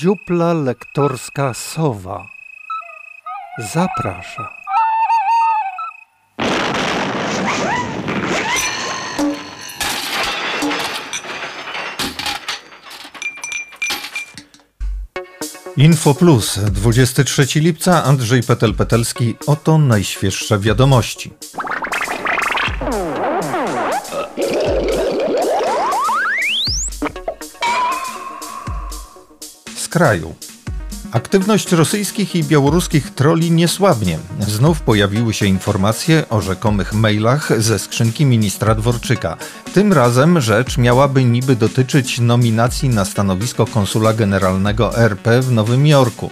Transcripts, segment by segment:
Dziupla lektorska Sowa zaprasza. Info Plus, 23 lipca, Andrzej Petel-Petelski. Oto najświeższe wiadomości. Kraju. Aktywność rosyjskich i białoruskich troli nie słabnie. Znów pojawiły się informacje o rzekomych mailach ze skrzynki ministra Dworczyka. Tym razem rzecz miałaby niby dotyczyć nominacji na stanowisko konsula generalnego RP w Nowym Jorku.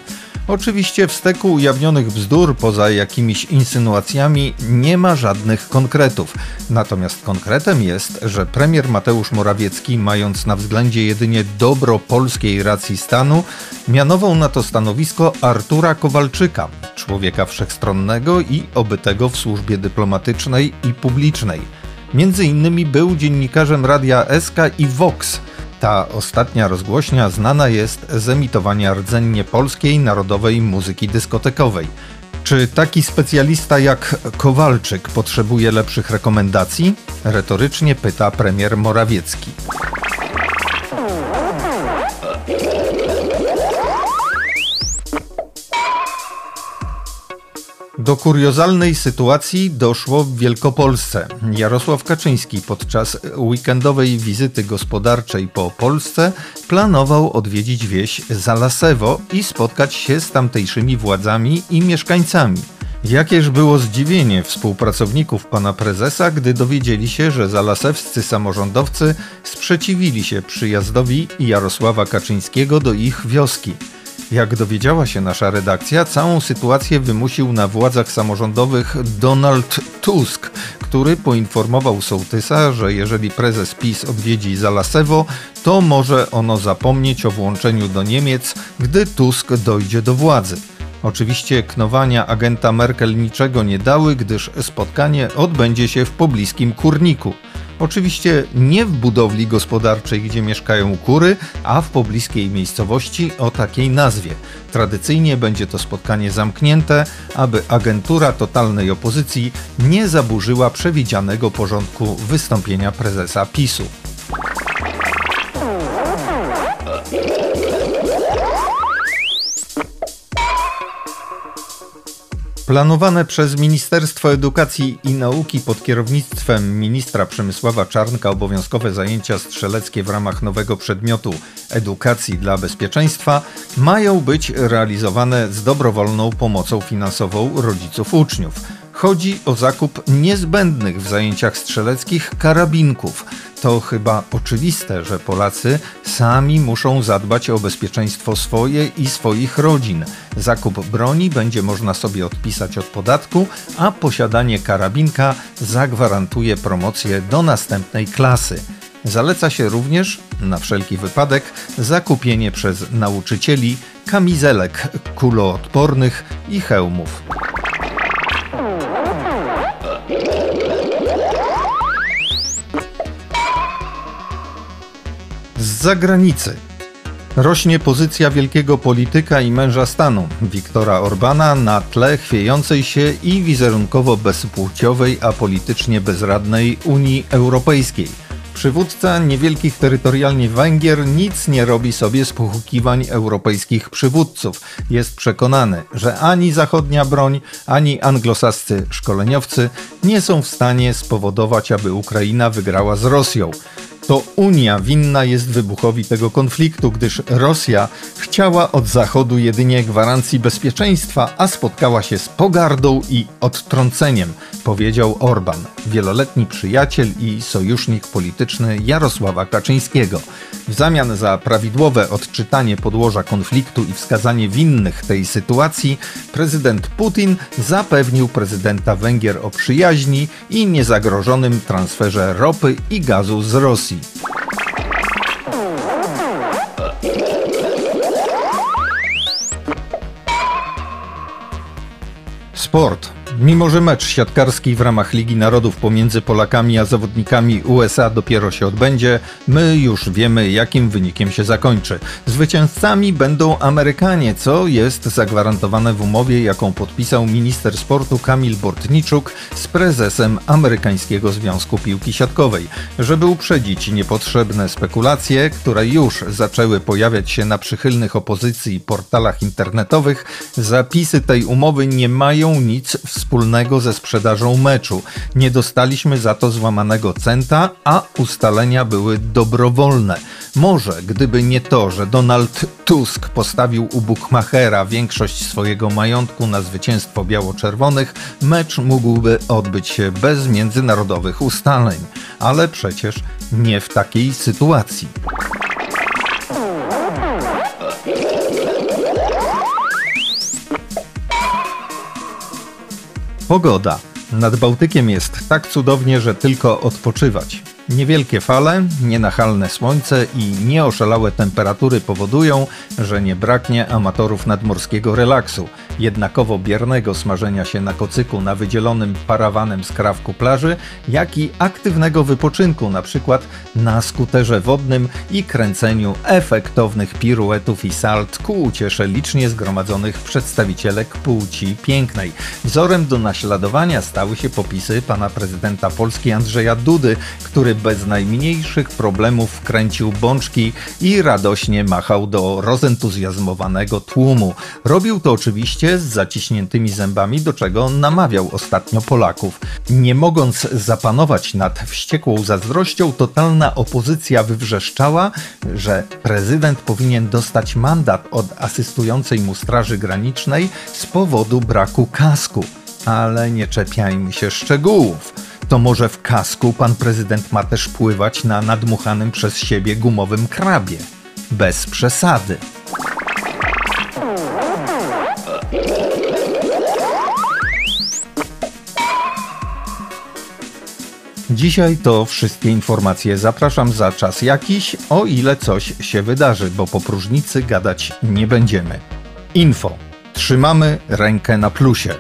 Oczywiście w steku ujawnionych bzdur, poza jakimiś insynuacjami, nie ma żadnych konkretów. Natomiast konkretem jest, że premier Mateusz Morawiecki, mając na względzie jedynie dobro polskiej racji stanu, mianował na to stanowisko Artura Kowalczyka, człowieka wszechstronnego i obytego w służbie dyplomatycznej i publicznej. Między innymi był dziennikarzem radia SK i Vox – ta ostatnia rozgłośnia znana jest z emitowania rdzennie polskiej narodowej muzyki dyskotekowej. Czy taki specjalista jak Kowalczyk potrzebuje lepszych rekomendacji? Retorycznie pyta premier Morawiecki. Do kuriozalnej sytuacji doszło w Wielkopolsce. Jarosław Kaczyński podczas weekendowej wizyty gospodarczej po Polsce planował odwiedzić wieś Zalasewo i spotkać się z tamtejszymi władzami i mieszkańcami. Jakież było zdziwienie współpracowników pana prezesa, gdy dowiedzieli się, że zalasewscy samorządowcy sprzeciwili się przyjazdowi Jarosława Kaczyńskiego do ich wioski. Jak dowiedziała się nasza redakcja, całą sytuację wymusił na władzach samorządowych Donald Tusk, który poinformował sołtysa, że jeżeli prezes PiS odwiedzi Zalasewo, to może ono zapomnieć o włączeniu do Niemiec, gdy Tusk dojdzie do władzy. Oczywiście knowania agenta Merkel niczego nie dały, gdyż spotkanie odbędzie się w pobliskim kurniku. Oczywiście nie w budowli gospodarczej, gdzie mieszkają kury, a w pobliskiej miejscowości o takiej nazwie. Tradycyjnie będzie to spotkanie zamknięte, aby agentura totalnej opozycji nie zaburzyła przewidzianego porządku wystąpienia prezesa PiSu. Planowane przez Ministerstwo Edukacji i Nauki pod kierownictwem ministra Przemysława Czarnka obowiązkowe zajęcia strzeleckie w ramach nowego przedmiotu edukacji dla bezpieczeństwa mają być realizowane z dobrowolną pomocą finansową rodziców uczniów. Chodzi o zakup niezbędnych w zajęciach strzeleckich karabinków. To chyba oczywiste, że Polacy sami muszą zadbać o bezpieczeństwo swoje i swoich rodzin. Zakup broni będzie można sobie odpisać od podatku, a posiadanie karabinka zagwarantuje promocję do następnej klasy. Zaleca się również, na wszelki wypadek, zakupienie przez nauczycieli kamizelek kuloodpornych i hełmów. Z zagranicy. Rośnie pozycja wielkiego polityka i męża stanu, Viktora Orbana, na tle chwiejącej się i wizerunkowo bezpłciowej, a politycznie bezradnej Unii Europejskiej. Przywódca niewielkich terytorialnie Węgier nic nie robi sobie z pochukiwań europejskich przywódców. Jest przekonany, że ani zachodnia broń, ani anglosascy szkoleniowcy nie są w stanie spowodować, aby Ukraina wygrała z Rosją. To Unia winna jest wybuchowi tego konfliktu, gdyż Rosja chciała od Zachodu jedynie gwarancji bezpieczeństwa, a spotkała się z pogardą i odtrąceniem, powiedział Orban, wieloletni przyjaciel i sojusznik polityczny Jarosława Kaczyńskiego. W zamian za prawidłowe odczytanie podłoża konfliktu i wskazanie winnych tej sytuacji, prezydent Putin zapewnił prezydenta Węgier o przyjaźni i niezagrożonym transferze ropy i gazu z Rosji. спорт. Mimo, że mecz siatkarski w ramach Ligi Narodów pomiędzy Polakami a zawodnikami USA dopiero się odbędzie, my już wiemy, jakim wynikiem się zakończy. Zwycięzcami będą Amerykanie, co jest zagwarantowane w umowie, jaką podpisał minister sportu Kamil Bortniczuk z prezesem Amerykańskiego Związku Piłki Siatkowej. Żeby uprzedzić niepotrzebne spekulacje, które już zaczęły pojawiać się na przychylnych opozycji portalach internetowych, zapisy tej umowy nie mają nic wspólnego ze sprzedażą meczu. Nie dostaliśmy za to złamanego centa, a ustalenia były dobrowolne. Może gdyby nie to, że Donald Tusk postawił u Buchmachera większość swojego majątku na zwycięstwo biało-czerwonych, mecz mógłby odbyć się bez międzynarodowych ustaleń. Ale przecież nie w takiej sytuacji. Pogoda. Nad Bałtykiem jest tak cudownie, że tylko odpoczywać. Niewielkie fale, nienachalne słońce i nieoszalałe temperatury powodują, że nie braknie amatorów nadmorskiego relaksu, jednakowo biernego smażenia się na kocyku na wydzielonym parawanem skrawku plaży, jak i aktywnego wypoczynku, na przykład na skuterze wodnym i kręceniu efektownych piruetów i salt ku uciesze licznie zgromadzonych przedstawicielek płci pięknej. Wzorem do naśladowania stały się popisy pana prezydenta Polski Andrzeja Dudy, który bez najmniejszych problemów wkręcił bączki i radośnie machał do rozentuzjazmowanego tłumu. Robił to oczywiście z zaciśniętymi zębami, do czego namawiał ostatnio Polaków. Nie mogąc zapanować nad wściekłą zazdrością, totalna opozycja wywrzeszczała, że prezydent powinien dostać mandat od asystującej mu Straży Granicznej z powodu braku kasku. Ale nie czepiajmy się szczegółów to może w kasku pan prezydent ma też pływać na nadmuchanym przez siebie gumowym krabie. Bez przesady. Dzisiaj to wszystkie informacje. Zapraszam za czas jakiś, o ile coś się wydarzy, bo po próżnicy gadać nie będziemy. Info. Trzymamy rękę na plusie.